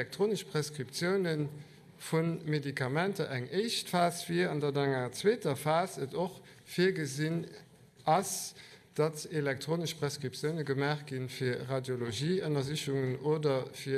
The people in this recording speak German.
elektronische Preskriptionen von Medikamente eng echt fast wie an der denger zweiter Phase et auch vier gesinn ass dat elektronisch Preskriptionen gemerk gin für Radiologie, Sicherungen oder für